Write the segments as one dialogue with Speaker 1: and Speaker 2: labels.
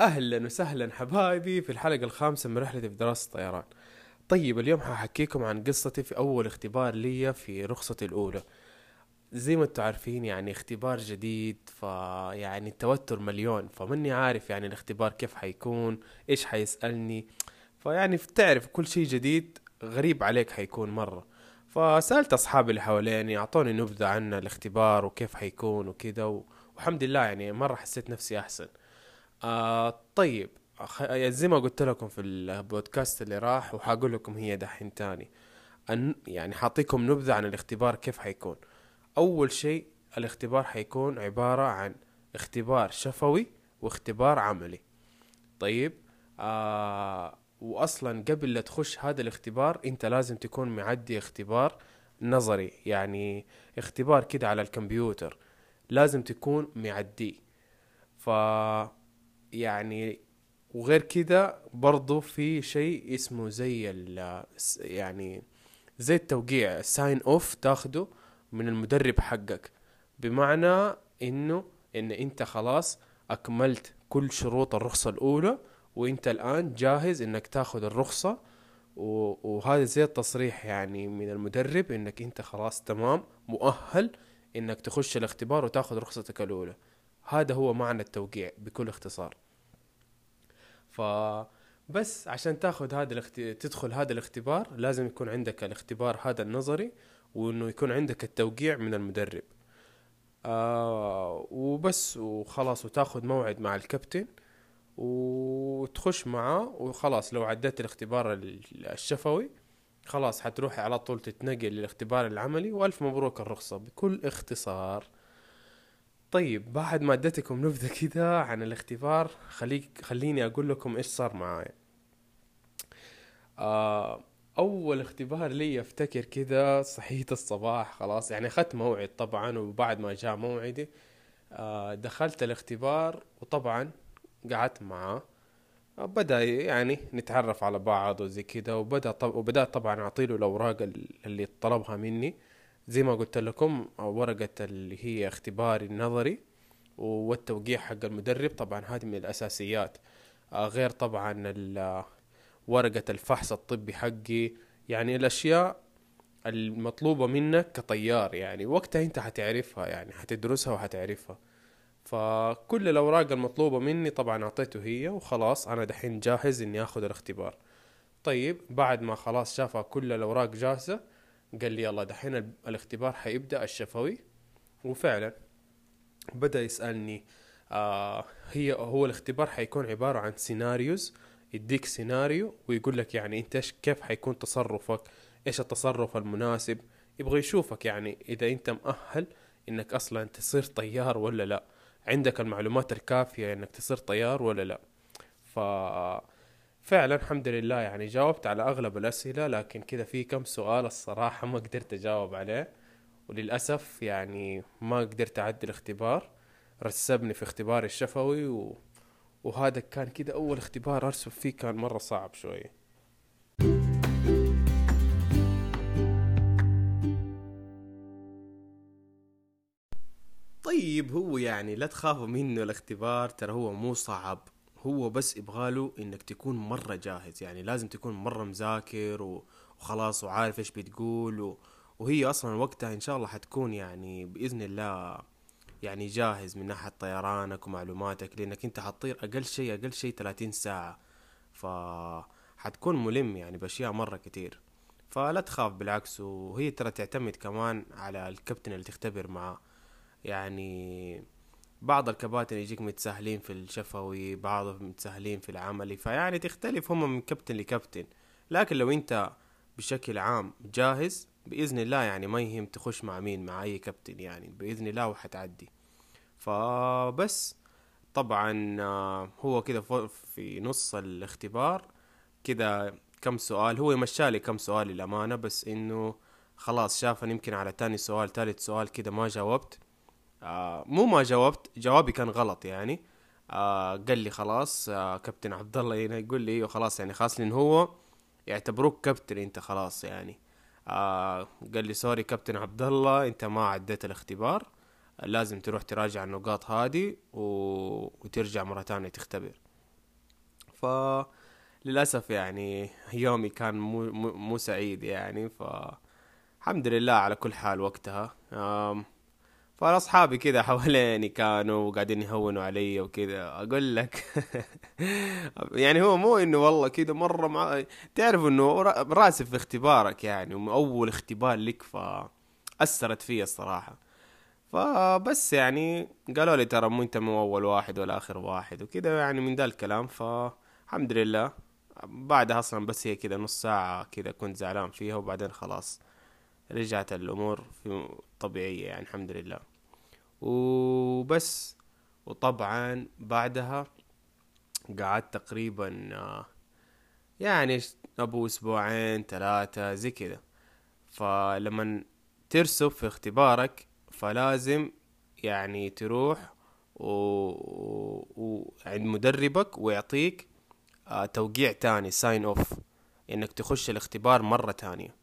Speaker 1: أهلا وسهلا حبايبي في الحلقة الخامسة من رحلتي في دراسة الطيران. طيب اليوم ححكيكم عن قصتي في أول اختبار لي في رخصتي الأولى. زي ما أنتم عارفين يعني اختبار جديد فيعني التوتر مليون فماني عارف يعني الاختبار كيف حيكون إيش حيسألني. فيعني تعرف كل شيء جديد غريب عليك حيكون مرة. فسألت أصحابي اللي حواليني أعطوني نبذة عن الاختبار وكيف حيكون وكذا. والحمد لله يعني مرة حسيت نفسي أحسن. آه طيب يعني زي ما قلت لكم في البودكاست اللي راح وحقول لكم هي دحين تاني. يعني حاعطيكم نبذة عن الاختبار كيف حيكون. أول شيء الاختبار حيكون عبارة عن اختبار شفوي واختبار عملي. طيب آه واصلا قبل لا تخش هذا الاختبار أنت لازم تكون معدي اختبار نظري. يعني اختبار كده على الكمبيوتر. لازم تكون معديه ف يعني وغير كده برضو في شيء اسمه زي ال يعني زي التوقيع sign off تاخده من المدرب حقك. بمعنى إنه إن أنت خلاص أكملت كل شروط الرخصة الأولى وأنت الآن جاهز إنك تاخد الرخصة. وهذا زي التصريح يعني من المدرب إنك أنت خلاص تمام مؤهل إنك تخش الاختبار وتاخد رخصتك الأولى. هذا هو معنى التوقيع بكل اختصار. ف بس عشان تاخد هذا الاخت... تدخل هذا الاختبار لازم يكون عندك الاختبار هذا النظري وإنه يكون عندك التوقيع من المدرب. آه وبس وخلاص وتاخد موعد مع الكابتن وتخش معاه وخلاص لو عديت الاختبار ال- الشفوي خلاص حتروح على طول تتنقل للاختبار العملي وألف مبروك الرخصة بكل اختصار. طيب بعد ما اديتكم نبذة كده عن الاختبار خليك خليني أقول لكم إيش صار معايا آه أول اختبار لي أفتكر كده صحيت الصباح خلاص يعني أخذت موعد طبعا وبعد ما جاء موعدي آه دخلت الاختبار وطبعا قعدت معاه. آه، بدأ يعني نتعرف على بعض وزي كده وبدأ طب وبدأت طبعا أعطيله الأوراق ال- اللي طلبها مني. زي ما قلت لكم آه، ورقة اللي هي اختباري النظري والتوقيع حق المدرب. طبعا هذه من الأساسيات. آه، غير طبعا ال- ورقة الفحص الطبي حقي. يعني الأشياء المطلوبة منك كطيار يعني وقتها أنت حتعرفها يعني حتدرسها وحتعرفها. فكل الأوراق المطلوبة مني طبعا أعطيته هي وخلاص أنا دحين جاهز إني أخذ الاختبار. طيب بعد ما خلاص شافها كل الأوراق جاهزة قال لي يلا دحين ال- الاختبار حيبدأ الشفوي. وفعلا بدأ يسألني آه هي هو الاختبار حيكون عبارة عن scenarios يديك سيناريو ويقول لك يعني أنت إيش كيف حيكون تصرفك إيش التصرف المناسب. يبغى يشوفك يعني إذا أنت مؤهل إنك أصلا تصير طيار ولا لا. عندك المعلومات الكافية إنك تصير طيار ولا لا. ف فعلا الحمد لله يعني جاوبت على أغلب الأسئلة لكن كذا في كم سؤال الصراحة ما قدرت أجاوب عليه. وللأسف يعني ما قدرت أعدي الاختبار. رسبني في اختباري الشفوي و... وهذا كان كده أول اختبار أرسب فيه كان مرة صعب شوية طيب هو يعني لا تخافوا منه الاختبار ترى هو مو صعب. هو بس يبغاله إنك تكون مرة جاهز. يعني لازم تكون مرة مذاكر. وخلاص وعارف إيش بتقول و... وهي أصلا وقتها إن شاء الله حتكون يعني بإذن الله يعني جاهز من ناحية طيرانك ومعلوماتك لأنك أنت حتطير أقل شيء أقل شيء 30 ساعة. ف حتكون ملم يعني بأشياء مرة كتير. فلا تخاف بالعكس وهي ترى تعتمد كمان على الكابتن اللي تختبر معاه. يعني بعض الكباتن يجيك متساهلين في الشفوي بعضهم متساهلين في العملي فيعني تختلف هم من كابتن لكابتن. لكن لو انت بشكل عام جاهز بإذن الله يعني ما يهم تخش مع مين مع أي كابتن يعني بإذن الله وحتعدي. فبس طبعا آه، هو كده في نص الاختبار. كده كم سؤال هو يمشالي كم سؤال للأمانة بس إنه خلاص شافني يمكن على تاني سؤال تالت سؤال كده ما جاوبت. آه مو ما جاوبت جوابي كان غلط يعني. آه قال لي خلاص آه كابتن عبد الله هنا يقول لي أيوه خلاص يعني خلاص لأن هو يعتبروك كابتن أنت خلاص يعني. آه قال لي سوري كابتن عبد الله أنت ما عديت الاختبار لازم تروح تراجع النقاط هذه و... وترجع مرة تانية تختبر. ف للأسف يعني يومي كان مو مو, سعيد يعني. ف الحمد لله على كل حال وقتها. أم فاصحابي كذا حواليني كانوا قاعدين يهونوا علي وكذا أقول لك يعني هو مو إنه والله كذا مرة مع... تعرف إنه راسف في اختبارك يعني اول اختبار لك فأثرت فيا الصراحة. فبس يعني قالوا لي ترى مو أنت مو أول واحد ولا آخر واحد وكذا يعني من ذا الكلام. فالحمد لله. بعدها أصلا بس هي كذا نص ساعة كذا كنت زعلان فيها وبعدين خلاص رجعت الأمور في طبيعية يعني الحمد لله. وبس. وطبعا بعدها قعدت تقريبا يعني أبو أسبوعين ثلاثة زي كذا. فلما ترسب في اختبارك فلازم يعني تروح وعند و... مدربك ويعطيك آه توقيع تاني sign off إنك تخش الاختبار مرة تانية.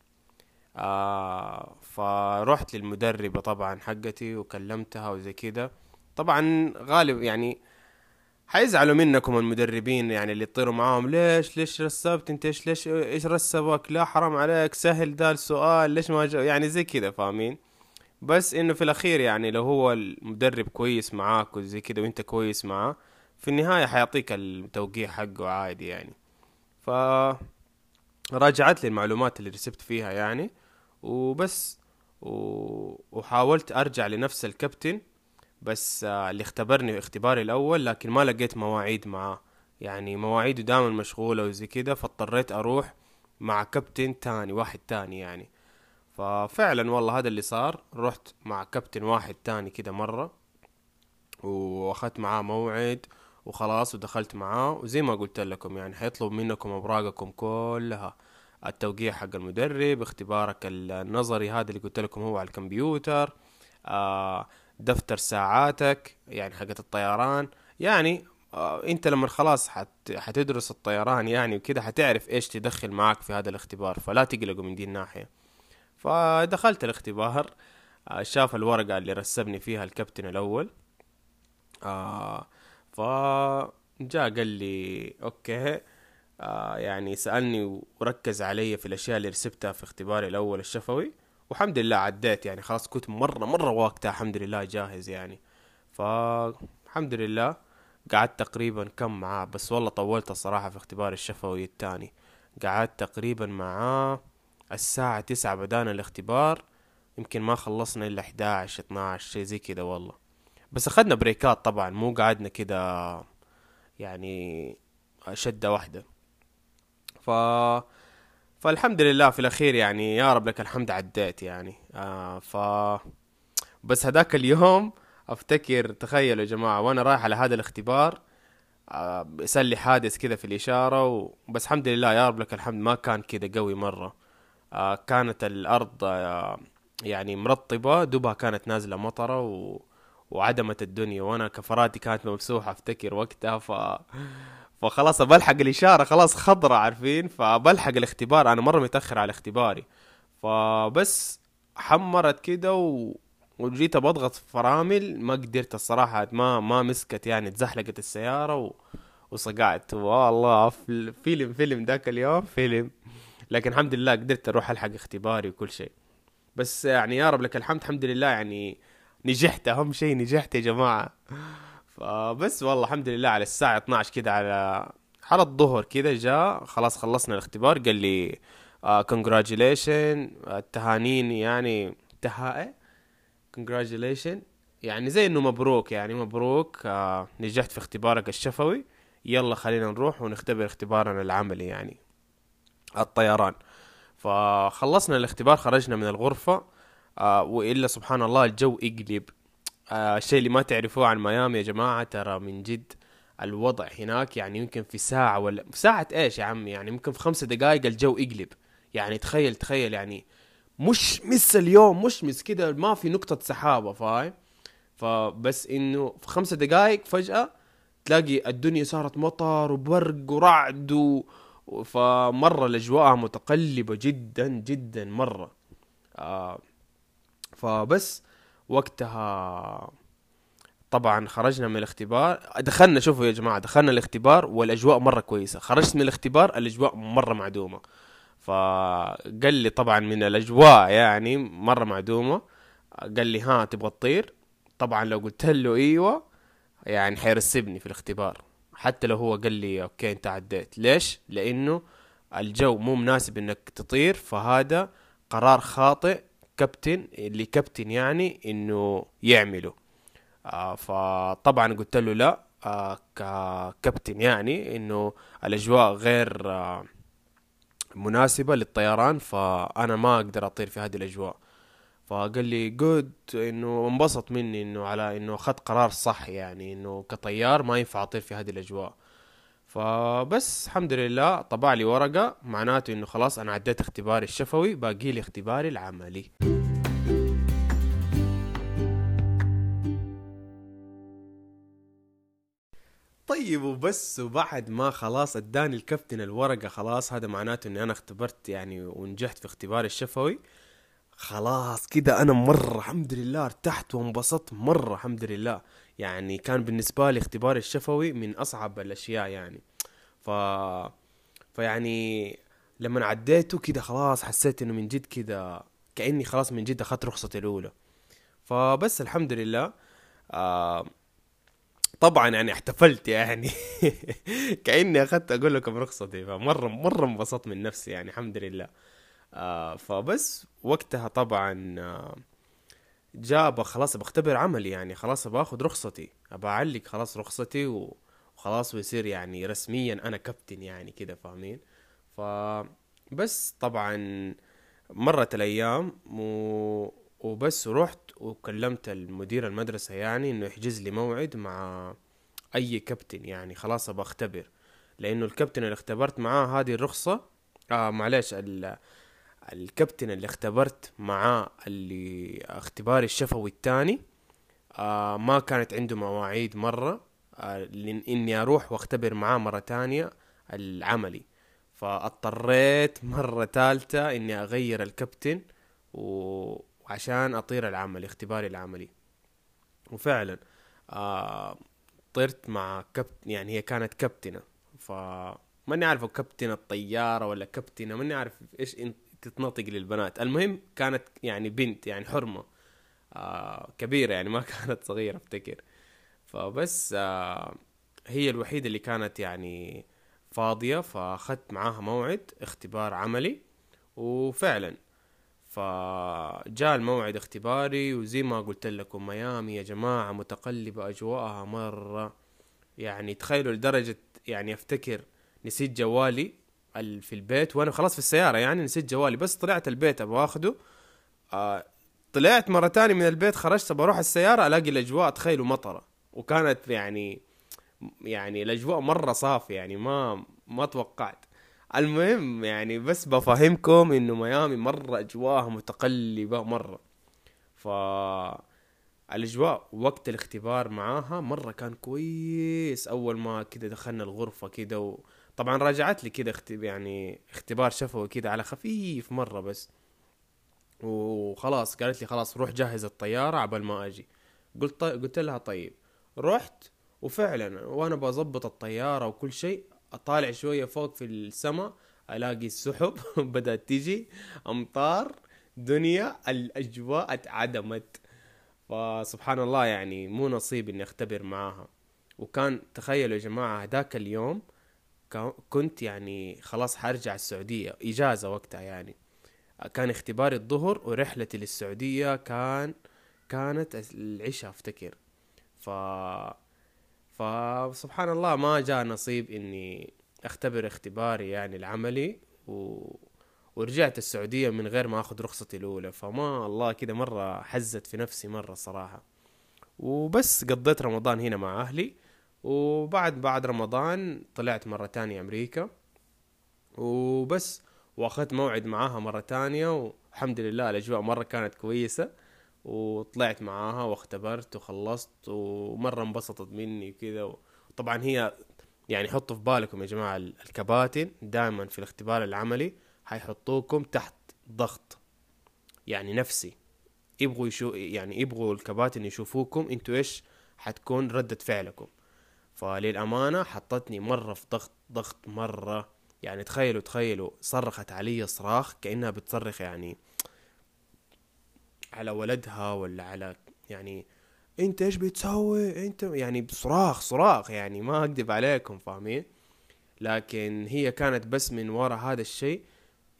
Speaker 1: آه فرحت للمدربة طبعا حقتي وكلمتها وزي كده. طبعا غالب يعني حيزعلوا منكم المدربين يعني اللي يطيروا معاهم ليش ليش رسبت أنت؟ إيش ليش إيش رسبك؟ لا حرام عليك سهل ده السؤال ليش ما يعني زي كذا فاهمين؟ بس إنه في الأخير يعني لو هو المدرب كويس معاك وزي كده وأنت كويس معاه في النهاية حيعطيك التوقيع حقه عادي يعني. ف راجعت لي المعلومات اللي رسبت فيها يعني. وبس. وحاولت أرجع لنفس الكابتن بس آه، اللي اختبرني اختباري الأول لكن ما لقيت مواعيد معاه يعني مواعيده دائما مشغولة وزي كده فاضطريت أروح مع كابتن تاني واحد تاني يعني. ففعلا والله هذا اللي صار. رحت مع كابتن واحد تاني كده مرة واخدت معاه موعد وخلاص ودخلت معاه وزي ما قلت لكم يعني حيطلب منكم اوراقكم كلها. التوقيع حق المدرب اختبارك النظري هذا اللي قلت لكم هو على الكمبيوتر آه دفتر ساعاتك يعني حقت الطيران. يعني آه انت لما خلاص حت حتدرس الطيران يعني وكده حتعرف إيش تدخل معك في هذا الاختبار فلا تقلقوا من دي الناحية. فدخلت الاختبار آه شاف الورقة اللي رسبني فيها الكابتن الأول. آه فجاء قال لي أوكي. آه يعني سألني وركز علي في الأشياء اللي رسبتها في اختباري الأول الشفوي والحمد لله عديت يعني خلاص كنت مرة مرة وقتها الحمد لله جاهز يعني. فالحمد لله قعدت تقريبا كم معاه بس والله طولت الصراحة في اختبار الشفوي التاني قعدت تقريبا معاه الساعة تسعة بدانا الاختبار يمكن ما خلصنا إلا 11 12 شي زي كده والله. بس أخذنا بريكات طبعا مو قعدنا كده يعني شدة واحدة. ف فالحمد لله في الأخير يعني يا رب لك الحمد عديت يعني. آه ف بس هذاك اليوم أفتكر تخيلوا يا جماعة وأنا رايح على هذا الاختبار آه حادث كذا في الإشارة و... بس الحمد لله يا رب لك الحمد ما كان كذا قوي مرة. آه كانت الأرض آه يعني مرطبة دوبها كانت نازلة مطرة و... وعدمت الدنيا وأنا كفراتي كانت ممسوحة أفتكر وقتها ف فخلاص بلحق الإشارة خلاص خضرة عارفين؟ فبلحق الاختبار أنا مرة متأخر على اختباري. فبس حمرت كده و... وجيت بضغط فرامل ما قدرت الصراحة ما ما مسكت يعني اتزحلقت السيارة و... وصقعت. والله فيلم فيلم ذاك اليوم فيلم. لكن الحمد لله قدرت أروح ألحق اختباري وكل شيء. بس يعني يا رب لك الحمد الحمد لله يعني نجحت أهم شيء نجحت يا جماعة. فبس والله الحمد لله على الساعة 12 كده على على الظهر كده جاء خلاص خلصنا الاختبار قال لي congratulation آه التهانين يعني تهائي congratulation يعني زي إنه مبروك يعني مبروك آه نجحت في اختبارك الشفوي يلا خلينا نروح ونختبر اختبارنا العملي يعني الطيران. فخلصنا الاختبار خرجنا من الغرفة آه وإلا سبحان الله الجو يقلب آه الشيء اللي ما تعرفوه عن ميامي يا جماعة ترى من جد الوضع هناك يعني يمكن في ساعة ولا في ساعة إيش يا عمي؟ يعني ممكن في خمسة دقائق الجو يقلب. يعني تخيل تخيل يعني مش مس اليوم مش مس كده ما في نقطة سحابة فاهم؟ فبس إنه في خمسة دقائق فجأة تلاقي الدنيا صارت مطر وبرق ورعد و... فمرة الأجواء متقلبة جدا جدا مرة. آه فبس وقتها طبعا خرجنا من الاختبار. دخلنا شوفوا يا جماعة دخلنا الاختبار والأجواء مرة كويسة. خرجت من الاختبار الأجواء مرة معدومة. فقال لي طبعا من الأجواء يعني مرة معدومة. قال لي ها تبغى تطير؟ طبعا لو قلت له إيوه يعني حيرسبني في الاختبار. حتى لو هو قال لي أوكي أنت عديت. ليش؟ لأنه الجو مو مناسب إنك تطير. فهذا قرار خاطئ. كابتن اللي كابتن يعني إنه يعمله. آه فطبعا قلت له لا آه ككابتن يعني إنه الأجواء غير آه مناسبة للطيران فأنا ما أقدر أطير في هذه الأجواء. فقال لي جود إنه انبسط مني إنه على إنه أخذت قرار صح يعني إنه كطيار ما ينفع أطير في هذه الأجواء. فبس الحمد لله طبع لي ورقة معناته إنه خلاص أنا عديت اختباري الشفوي باقي لي اختباري العملي. طيب وبس وبعد ما خلاص أداني الكابتن الورقة خلاص هذا معناته إني أنا اختبرت يعني ونجحت في اختباري الشفوي. خلاص كده أنا مرة الحمد لله ارتحت وانبسطت مرة الحمد لله. يعني كان بالنسبة لي اختباري الشفوي من أصعب الأشياء يعني. ف فيعني لما عديته كده خلاص حسيت إنه من جد كده كأني خلاص من جد أخذت رخصتي الأولى. فبس الحمد لله آه طبعا يعني احتفلت يعني. كأني أخذت أقول لكم رخصتي فمرة مرة انبسطت من نفسي يعني الحمد لله. آه فبس وقتها طبعا آه جاء خلاص بختبر عملي يعني خلاص باخذ رخصتي. أبى أعلق خلاص رخصتي و وخلاص ويصير يعني رسميا أنا كابتن يعني كده فاهمين؟ ف بس طبعا مرت الأيام و... وبس رحت وكلمت المدير المدرسة يعني إنه يحجز لي موعد مع أي كابتن يعني خلاص أبغى أختبر. لأنه الكابتن اللي اختبرت معاه هذه الرخصة آه معلش ال... الكابتن اللي اختبرت معاه اللي اختباري الشفوي الثاني آه ما كانت عنده مواعيد مرة آه إني أروح وأختبر معاه مرة تانية العملي فاضطريت مرة ثالثة إني أغير الكابتن. وعشان أطير العملي اختباري العملي وفعلا آه طرت مع كابتن يعني هي كانت كابتنة ف ماني عارف كابتن الطيارة ولا كابتنة ماني عارف إيش تتنطق للبنات. المهم كانت يعني بنت يعني حرمة. آه كبيرة يعني ما كانت صغيرة أفتكر. فبس آه هي الوحيدة اللي كانت يعني فاضية فأخذت معاها موعد اختبار عملي وفعلا فجاء الموعد اختباري وزي ما قلت لكم ميامي يا جماعة متقلبة أجواءها مرة. يعني تخيلوا لدرجة يعني أفتكر نسيت جوالي. في البيت وأنا خلاص في السيارة يعني نسيت جوالي. بس طلعت البيت أبغى أخده آه طلعت مرة تانية من البيت خرجت بروح السيارة ألاقي الأجواء تخيلوا مطرة. وكانت يعني يعني الأجواء مرة صافية يعني ما ما توقعت. المهم يعني بس بفهمكم إنه ميامي مرة أجواءها متقلبة مرة. ف الأجواء وقت الاختبار معاها مرة كان كويس. أول ما كده دخلنا الغرفة كده. طبعا راجعت لي كده اختب... يعني اختبار شفوي كده على خفيف مرة بس. وخلاص قالت لي خلاص روح جهز الطيارة عبال ما أجي. قلت طي... قلت لها طيب. رحت وفعلا وأنا بظبط الطيارة وكل شيء أطالع شوية فوق في السماء ألاقي السحب بدأت تيجي أمطار دنيا الأجواء اتعدمت. فسبحان الله يعني مو نصيب إني أختبر معاها. وكان تخيلوا يا جماعة هذاك اليوم كنت يعني خلاص حرجع السعودية إجازة وقتها يعني. كان اختباري الظهر ورحلتي للسعودية كان كانت العشاء أفتكر. ف فسبحان الله ما جاء نصيب إني أختبر اختباري يعني العملي و... ورجعت السعودية من غير ما أخذ رخصتي الأولى. فما الله كده مرة حزت في نفسي مرة صراحة. وبس قضيت رمضان هنا مع أهلي. وبعد بعد رمضان طلعت مرة تانية أمريكا. وبس وأخذت موعد معاها مرة تانية والحمد لله الأجواء مرة كانت كويسة. وطلعت معاها واختبرت وخلصت ومرة انبسطت مني كذا طبعا هي يعني حطوا في بالكم يا جماعة الكباتن دائما في الاختبار العملي حيحطوكم تحت ضغط يعني نفسي. يبغوا يشو يعني يبغوا الكباتن يشوفوكم أنتوا إيش حتكون ردة فعلكم. فللأمانة حطتني مرة في ضغط ضغط مرة. يعني تخيلوا تخيلوا صرخت علي صراخ كأنها بتصرخ يعني على ولدها ولا على يعني أنت إيش بتسوي؟ أنت يعني بصراخ صراخ يعني ما أكذب عليكم فاهمين؟ لكن هي كانت بس من ورا هذا الشيء.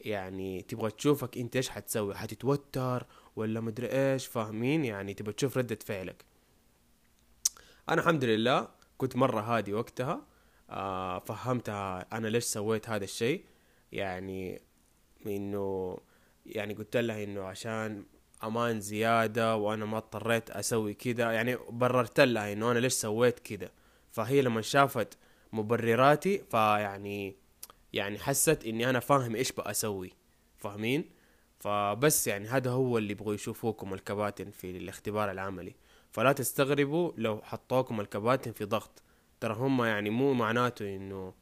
Speaker 1: يعني تبغى تشوفك أنت إيش حتسوي؟ حتتوتر ولا مدري إيش؟ فاهمين؟ يعني تبغى تشوف ردة فعلك. أنا الحمد لله كنت مرة هادي وقتها آه فهمتها أنا ليش سويت هذا الشيء. يعني إنه يعني قلت لها إنه عشان أمان زيادة وأنا ما اضطريت أسوي كذا يعني بررت لها إنه أنا ليش سويت كذا. فهي لما شافت مبرراتي فيعني يعني حست إني أنا فاهم إيش بقى أسوي فاهمين؟ فبس يعني هذا هو اللي يبغوا يشوفوكم الكباتن في الاختبار العملي. فلا تستغربوا لو حطوكم الكباتن في ضغط. ترى هم يعني مو معناته إنه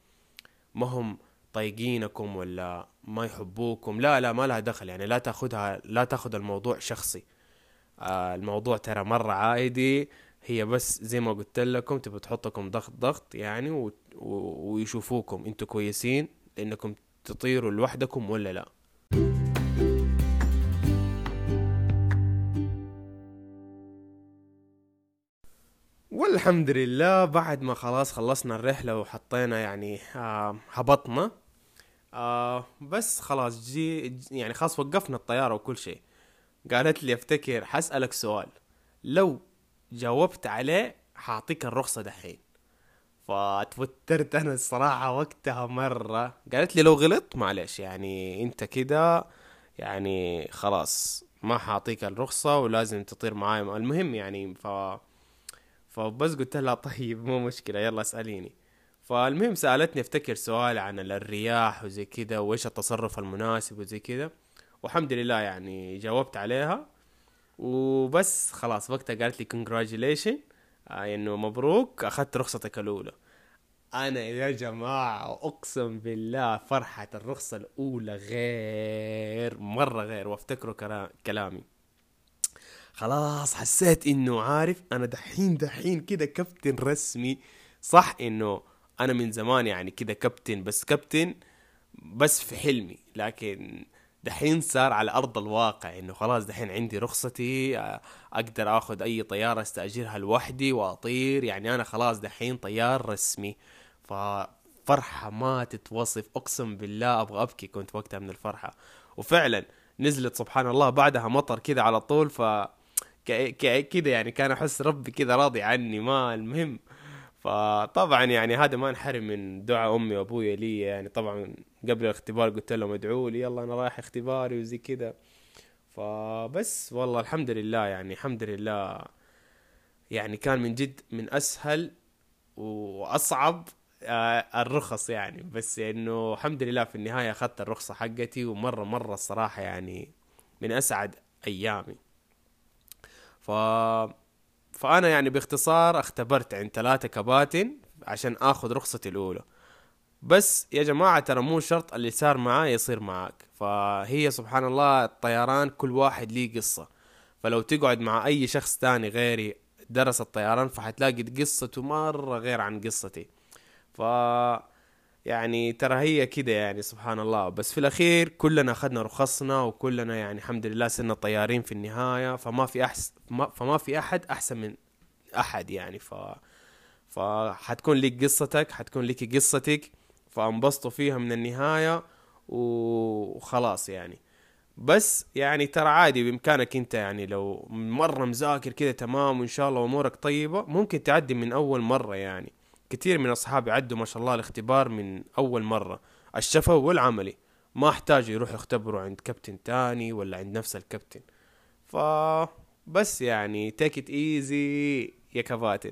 Speaker 1: ما هم طايقينكم ولا ما يحبوكم. لا لا ما لها دخل. يعني لا تاخذها لا تاخذ الموضوع شخصي. آه الموضوع ترى مرة عادي. هي بس زي ما قلت لكم تبغى تحطكم ضغط ضغط يعني و... و... ويشوفوكم. أنتوا كويسين انكم تطيروا لوحدكم ولا لا؟ والحمد لله بعد ما خلاص خلصنا الرحلة وحطينا يعني آه هبطنا آه بس خلاص جي يعني خلاص وقفنا الطيارة وكل شيء. قالت لي افتكر حسألك سؤال. لو جاوبت عليه حاعطيك الرخصة دحين. فتوترت أنا الصراحة وقتها مرة. قالت لي لو غلط معلش يعني أنت كده يعني خلاص ما حاعطيك الرخصة ولازم تطير معاي المهم يعني ف فبس قلت لها طيب مو مشكلة يلا اسأليني. فالمهم سألتني أفتكر سؤال عن الرياح وزي كده وإيش التصرف المناسب وزي كده والحمد لله يعني جاوبت عليها. وبس خلاص وقتها قالت لي كونجراتيليشن آه إنه مبروك أخذت رخصتك الأولى. أنا يا جماعة أقسم بالله فرحة الرخصة الأولى غير مرة غير وافتكروا كلامي. خلاص حسيت إنه عارف أنا دحين دحين كده كابتن رسمي. صح إنه أنا من زمان يعني كده كابتن بس كابتن بس في حلمي. لكن دحين صار على أرض الواقع إنه خلاص دحين عندي رخصتي أقدر آخذ أي طيارة أستأجرها لوحدي وأطير. يعني أنا خلاص دحين طيار رسمي. ففرحة ما تتوصف. أقسم بالله أبغى أبكي كنت وقتها من الفرحة. وفعلا نزلت سبحان الله بعدها مطر كذا على طول ف كذا يعني كان أحس ربي كذا راضي عني ما المهم. فطبعا يعني هذا ما انحرم من دعاء أمي وأبويا لي يعني. طبعا قبل الاختبار قلت لهم ادعوا لي يلا أنا رايح اختباري وزي كذا فبس والله الحمد لله يعني الحمد لله يعني كان من جد من أسهل وأصعب آه، الرخص يعني. بس إنه الحمد لله في النهاية أخذت الرخصة حقتي ومرة مرة الصراحة يعني من أسعد أيامي. ف فأنا يعني باختصار اختبرت عند ثلاثة كباتن عشان آخذ رخصتي الأولى. بس يا جماعة ترى مو شرط اللي صار معاي يصير معاك. فهي سبحان الله الطيران كل واحد ليه قصة. فلو تقعد مع أي شخص تاني غيري درس الطيران فحتلاقي قصته مرة غير عن قصتي. ف يعني ترى هي كده يعني سبحان الله. بس في الأخير كلنا أخذنا رخصنا وكلنا يعني الحمد لله صرنا طيارين في النهاية. فما في احس فما في أحد أحسن من أحد يعني. ف فحتكون لك قصتك حتكون لك قصتك. فأنبسطوا فيها من النهاية وخلاص يعني. بس يعني ترى عادي بإمكانك أنت يعني لو مرة مذاكر كده تمام وإن شاء الله أمورك طيبة ممكن تعدي من أول مرة يعني. كثير من أصحابي عدوا ما شاء الله الاختبار من أول مرة. الشفوي والعملي. ما احتاجوا يروحوا يختبروا عند كابتن تاني ولا عند نفس الكابتن. ف بس يعني تيك ات ايزي يا كباتن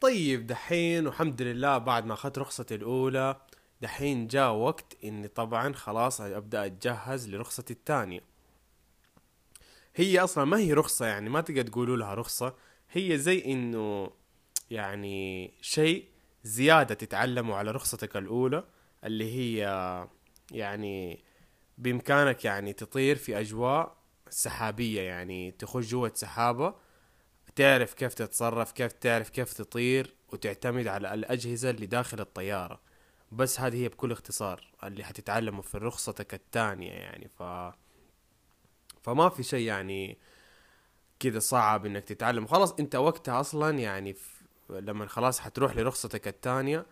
Speaker 1: طيب دحين والحمد لله بعد ما أخذت رخصتي الأولى دحين جاء وقت إني طبعا خلاص أبدأ أتجهز لرخصتي الثانية. هي أصلا ما هي رخصة يعني ما تقدر تقولوا لها رخصة. هي زي إنه يعني شيء زيادة تتعلموا على رخصتك الأولى اللي هي يعني بإمكانك يعني تطير في أجواء سحابية يعني تخش جوة سحابة تعرف كيف تتصرف كيف تعرف كيف تطير وتعتمد على الأجهزة اللي داخل الطيارة. بس هذه هي بكل اختصار اللي حتتعلمه في رخصتك الثانية يعني. ف فما في شيء يعني كذا صعب إنك تتعلم. خلاص أنت وقتها أصلا يعني. لما خلاص حتروح لرخصتك الثانية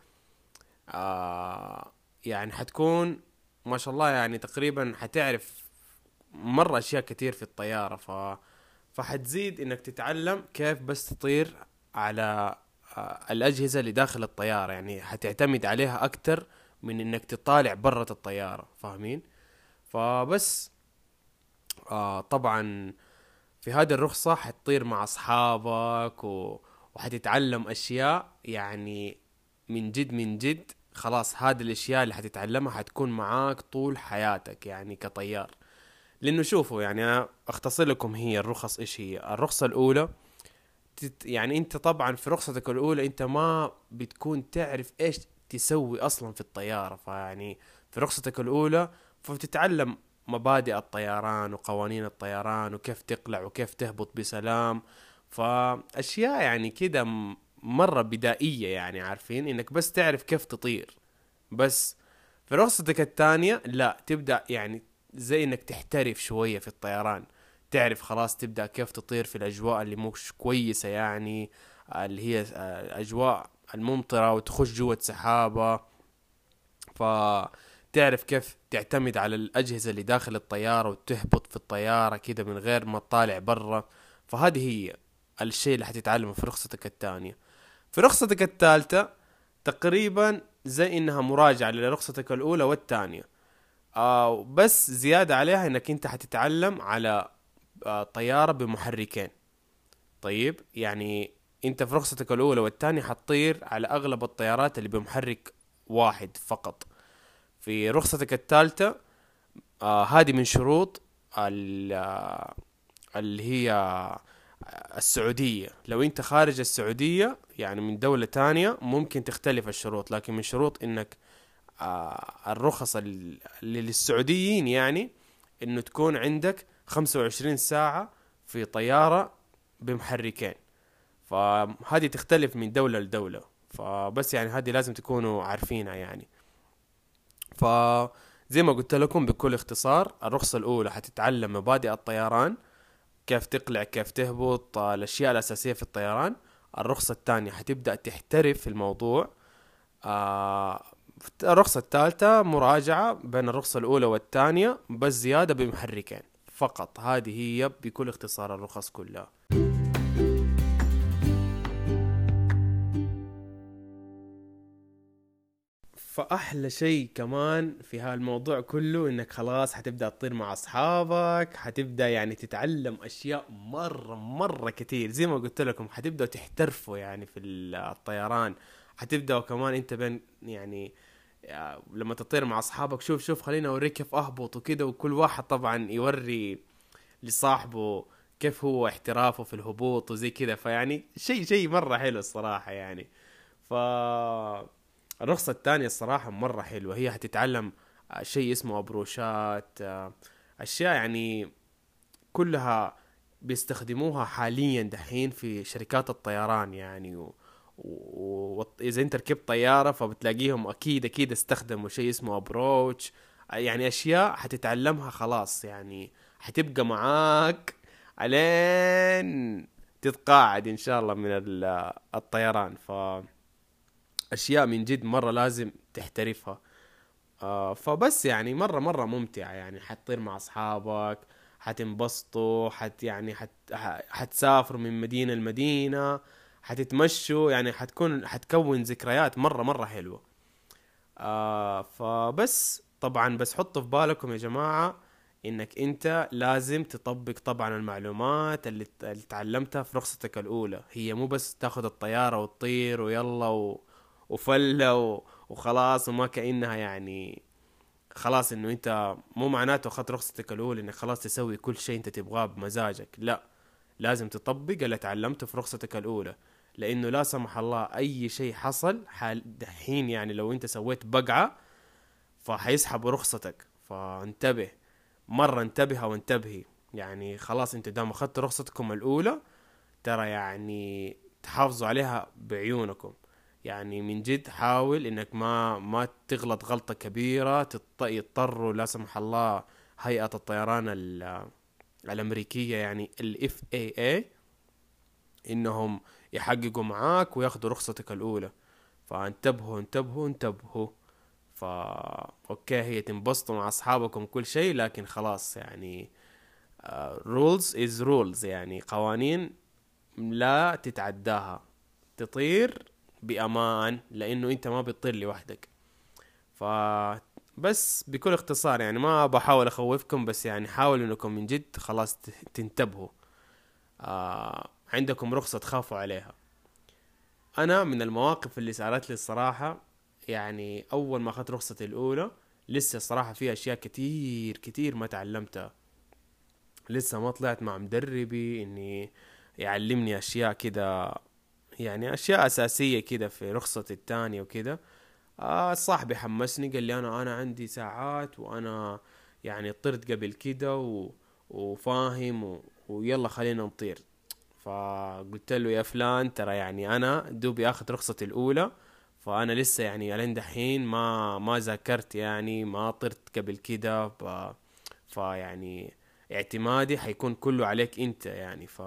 Speaker 1: آه يعني حتكون ما شاء الله يعني تقريبا حتعرف مرة أشياء كتير في الطيارة. ف فحتزيد إنك تتعلم كيف بس تطير على آه، الأجهزة اللي داخل الطيارة. يعني حتعتمد عليها أكتر من إنك تطالع برة الطيارة فاهمين؟ فبس آه طبعا في هذه الرخصة حتطير مع أصحابك و... وحتتعلم أشياء. يعني من جد من جد خلاص هذه الأشياء اللي حتتعلمها حتكون معاك طول حياتك يعني كطيار. لأنه شوفوا يعني أختصر لكم هي الرخص إيش هي. الرخصة الأولى تت يعني أنت طبعا في رخصتك الأولى أنت ما بتكون تعرف إيش تسوي أصلا في الطيارة. فيعني في رخصتك الأولى فبتتعلم مبادئ الطيران وقوانين الطيران وكيف تقلع وكيف تهبط بسلام. فأشياء يعني كده مرة بدائية يعني عارفين؟ إنك بس تعرف كيف تطير. بس في رخصتك الثانية لا تبدأ يعني زي إنك تحترف شوية في الطيران. تعرف خلاص تبدأ كيف تطير في الأجواء اللي مش كويسة يعني اللي هي الاجواء الممطرة وتخش جوة سحابة. فتعرف كيف تعتمد على الأجهزة اللي داخل الطيارة وتهبط في الطيارة كده من غير ما تطالع برا؟ فهذه هي الشيء اللي حتتعلمه في رخصتك الثانية. في رخصتك الثالثة تقريبا زي إنها مراجعة لرخصتك الأولى والثانية. آه بس زيادة عليها إنك أنت حتتعلم على آه طيارة بمحركين. طيب يعني أنت في رخصتك الأولى والثانية حتطير على أغلب الطيارات اللي بمحرك واحد فقط. في رخصتك الثالثة آه هذه من شروط آه، اللي هي السعودية. لو أنت خارج السعودية يعني من دولة تانية ممكن تختلف الشروط لكن من شروط إنك آه الرخص اللي للسعوديين يعني إنه تكون عندك خمسة وعشرين ساعة في طيارة بمحركين. فهذه تختلف من دولة لدولة. فبس يعني هذه لازم تكونوا عارفينها يعني. فزي ما قلت لكم بكل اختصار الرخصة الأولى حتتعلم مبادئ الطيران كيف تقلع كيف تهبط الأشياء الأساسية في الطيران. الرخصة الثانية حتبدأ تحترف في الموضوع. آه الرخصة الثالثة مراجعة بين الرخصة الأولى والثانية بس زيادة بمحركين فقط. هذه هي بكل اختصار الرخص كلها. فأحلى شيء كمان في هالموضوع كله إنك خلاص حتبدأ تطير مع أصحابك حتبدأ يعني تتعلم أشياء مرة مرة كتير زي ما قلت لكم حتبدأوا تحترفوا يعني في الطيران. حتبدأوا كمان أنت بين يعني لما تطير مع أصحابك شوف شوف خليني أوريك كيف أهبط وكذا وكل واحد طبعا يوري لصاحبه كيف هو احترافه في الهبوط وزي كذا فيعني شيء شيء مرة حلو الصراحة يعني. ف الرخصة الثانية الصراحة مرة حلوة. هي حتتعلم شيء اسمه أبروشات أشياء يعني كلها بيستخدموها حاليا دحين في شركات الطيران يعني. و... واذا أنت ركبت طيارة فبتلاقيهم أكيد أكيد استخدموا شيء اسمه أبروتش. يعني أشياء حتتعلمها خلاص يعني. حتبقى معاك الين تتقاعد إن شاء الله من الطيران. ف أشياء من جد مرة لازم تحترفها. آه فبس يعني مرة مرة ممتعة يعني. حتطير مع أصحابك حتنبسطوا حت يعني حت حتسافروا من مدينة لمدينة حتتمشوا يعني حتكون حتكون ذكريات مرة مرة حلوة. آه فبس طبعا بس حطوا في بالكم يا جماعة إنك أنت لازم تطبق طبعا المعلومات اللي, اللي تعلمتها في رخصتك الأولى. هي مو بس تاخذ الطيارة وتطير ويلا و... وفله وخلاص وما كأنها يعني خلاص إنه أنت مو معناته أخذت رخصتك الأولى إنك خلاص تسوي كل شيء أنت تبغاه بمزاجك. لا لازم تطبق اللي تعلمته في رخصتك الأولى. لأنه لا سمح الله أي شيء حصل حال دحين يعني لو أنت سويت بقعة فحيسحبوا رخصتك. فانتبه مرة انتبه أو انتبهي. يعني خلاص أنتوا دام اخذتوا رخصتكم الأولى ترى يعني تحافظوا عليها بعيونكم. يعني من جد حاول إنك ما ما تغلط غلطة كبيرة يضطروا لا سمح الله هيئة الطيران الأمريكية يعني ال FAA إنهم يحققوا معاك وياخدوا رخصتك الأولى. فانتبهوا انتبهوا انتبهوا. فا okay هي تنبسطوا مع أصحابكم كل شيء لكن خلاص يعني rules is rules يعني قوانين لا تتعداها. تطير بأمان لأنه أنت ما بتطير لوحدك. ف بس بكل اختصار يعني ما بحاول أخوفكم بس يعني حاولوا إنكم من جد خلاص تنتبهوا. آه عندكم رخصة تخافوا عليها. أنا من المواقف اللي صارت لي الصراحة يعني أول ما أخذت رخصتي الأولى لسه الصراحة في أشياء كتير كتير ما تعلمتها. لسه ما طلعت مع مدربي إني يعلمني أشياء كده يعني أشياء أساسية كده في رخصتي التانية وكده. آه صاحبي حمسني قال لي أنا أنا عندي ساعات وأنا يعني طرت قبل كده و... وفاهم و... ويلا خلينا نطير. فقلت له يا فلان ترى يعني أنا دوبي آخذ رخصتي الأولى فأنا لسه يعني لين دحين ما ما ذاكرت يعني ما طرت قبل كده. ف... فيعني اعتمادي حيكون كله عليك أنت يعني. ف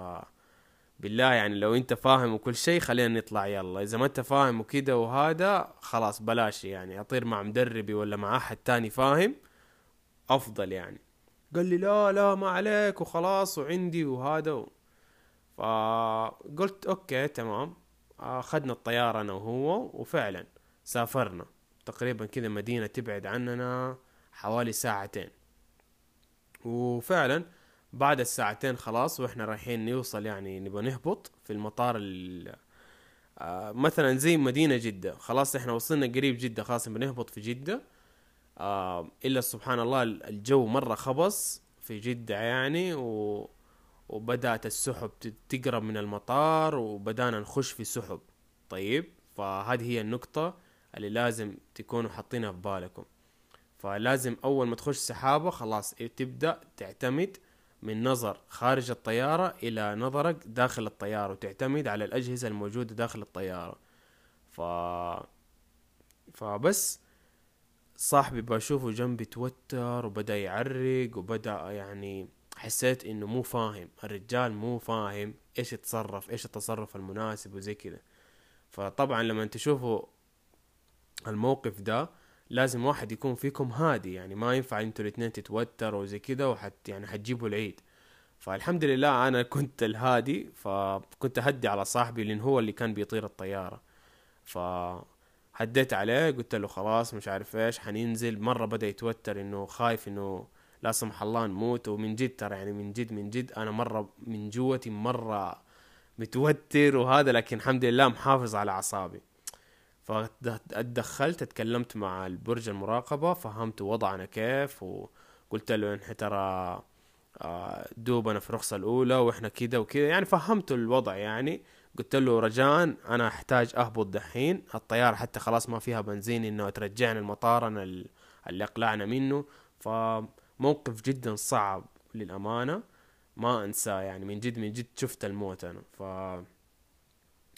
Speaker 1: بالله يعني لو انت فاهم وكل شيء خلينا نطلع يلا. إذا ما انت فاهم وكده وهذا خلاص بلاش يعني. أطير مع مدربي ولا مع أحد تاني فاهم أفضل يعني. قال لي لا لا ما عليك وخلاص وعندي وهذا و... فقلت أوكي تمام. أخذنا الطيارة أنا وهو وفعلا سافرنا. تقريبا كذا مدينة تبعد عننا حوالي ساعتين. وفعلا بعد الساعتين خلاص وإحنا رايحين نوصل يعني نبغى نهبط في المطار ال آه مثلا زي مدينة جدة. خلاص إحنا وصلنا قريب جدة خلاص بنهبط في جدة. آه إلا سبحان الله الجو مرة خبص في جدة يعني و وبدأت السحب تقرب من المطار وبدأنا نخش في سحب. طيب فهذه هي النقطة اللي لازم تكونوا حاطينها في بالكم. فلازم أول ما تخش سحابة خلاص تبدأ تعتمد من نظر خارج الطيارة إلى نظرك داخل الطيارة وتعتمد على الأجهزة الموجودة داخل الطيارة. ف... فبس صاحبي بشوفه جنبي توتر وبدأ يعرق وبدأ يعني حسيت إنه مو فاهم. الرجال مو فاهم إيش يتصرف إيش التصرف المناسب وزي كذا فطبعا لما تشوفوا الموقف ده لازم واحد يكون فيكم هادي يعني ما ينفع أنتوا الاثنين تتوتروا وزي كده وحت يعني حتجيبوا العيد. فالحمد لله أنا كنت الهادي فكنت أهدي على صاحبي لأن هو اللي كان بيطير الطيارة. ف هديت عليه قلت له خلاص مش عارف إيش حننزل. مرة بدأ يتوتر إنه خايف إنه لا سمح الله نموت. ومن جد ترى يعني من جد من جد أنا مرة من جوتي مرة متوتر وهذا لكن الحمد لله محافظ على أعصابي. فدخلت اتكلمت مع البرج المراقبة فهمت وضعنا كيف وقلت له إن ترى آه، دوبنا في الرخصة الأولى وإحنا كده وكده. يعني فهمت الوضع يعني. قلت له رجاء أنا أحتاج أهبط دحين. الطيارة حتى خلاص ما فيها بنزين إنه ترجعني المطار أنا اللي أقلعنا منه. فموقف جدا صعب للأمانة ما أنساه يعني. من جد من جد شفت الموت أنا. ف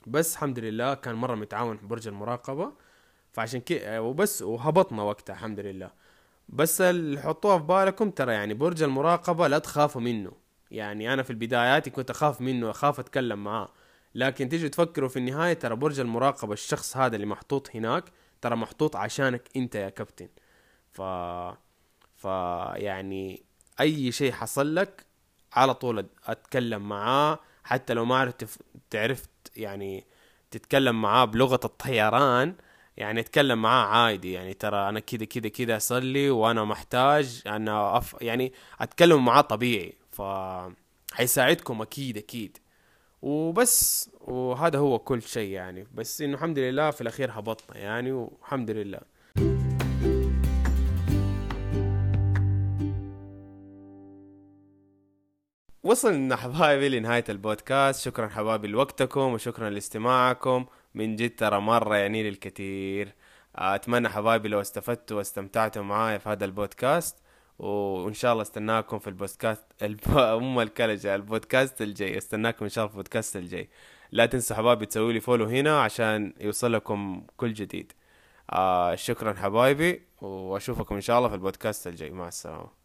Speaker 1: بس الحمد لله كان مرة متعاون برج المراقبة فعشان كده وبس وهبطنا وقتها الحمد لله. بس اللي حطوها في بالكم ترى يعني برج المراقبة لا تخافوا منه. يعني أنا في البدايات كنت أخاف منه أخاف أتكلم معاه. لكن تيجي تفكروا في النهاية ترى برج المراقبة الشخص هذا اللي محطوط هناك ترى محطوط عشانك أنت يا كابتن. ف ف يعني أي شيء حصل لك على طول أتكلم معاه. حتى لو ما عرفت تعرفت يعني تتكلم معاه بلغة الطيران يعني اتكلم معاه عادي يعني ترى أنا كده كده كده أصلي وأنا محتاج أنا أف يعني أتكلم معاه طبيعي ف حيساعدكم أكيد أكيد. وبس وهذا هو كل شيء يعني. بس إنه الحمد لله في الأخير هبطنا يعني والحمد لله. وصلنا حبايبي لنهاية البودكاست. شكرا حبايبي لوقتكم وشكرا لاستماعكم. من جد ترى مرة يعني لي الكثير أتمنى حبايبي لو استفدتوا واستمتعتوا معايا في هذا البودكاست. وإن شاء الله استناكم في البودكاست الب... أم الكلجة البودكاست الجاي. استناكم إن شاء الله في البودكاست الجاي. لا تنسوا حبايبي تسوي لي follow هنا عشان يوصلكم كل جديد. آه شكرا حبايبي وأشوفكم إن شاء الله في البودكاست الجاي. مع السلامة.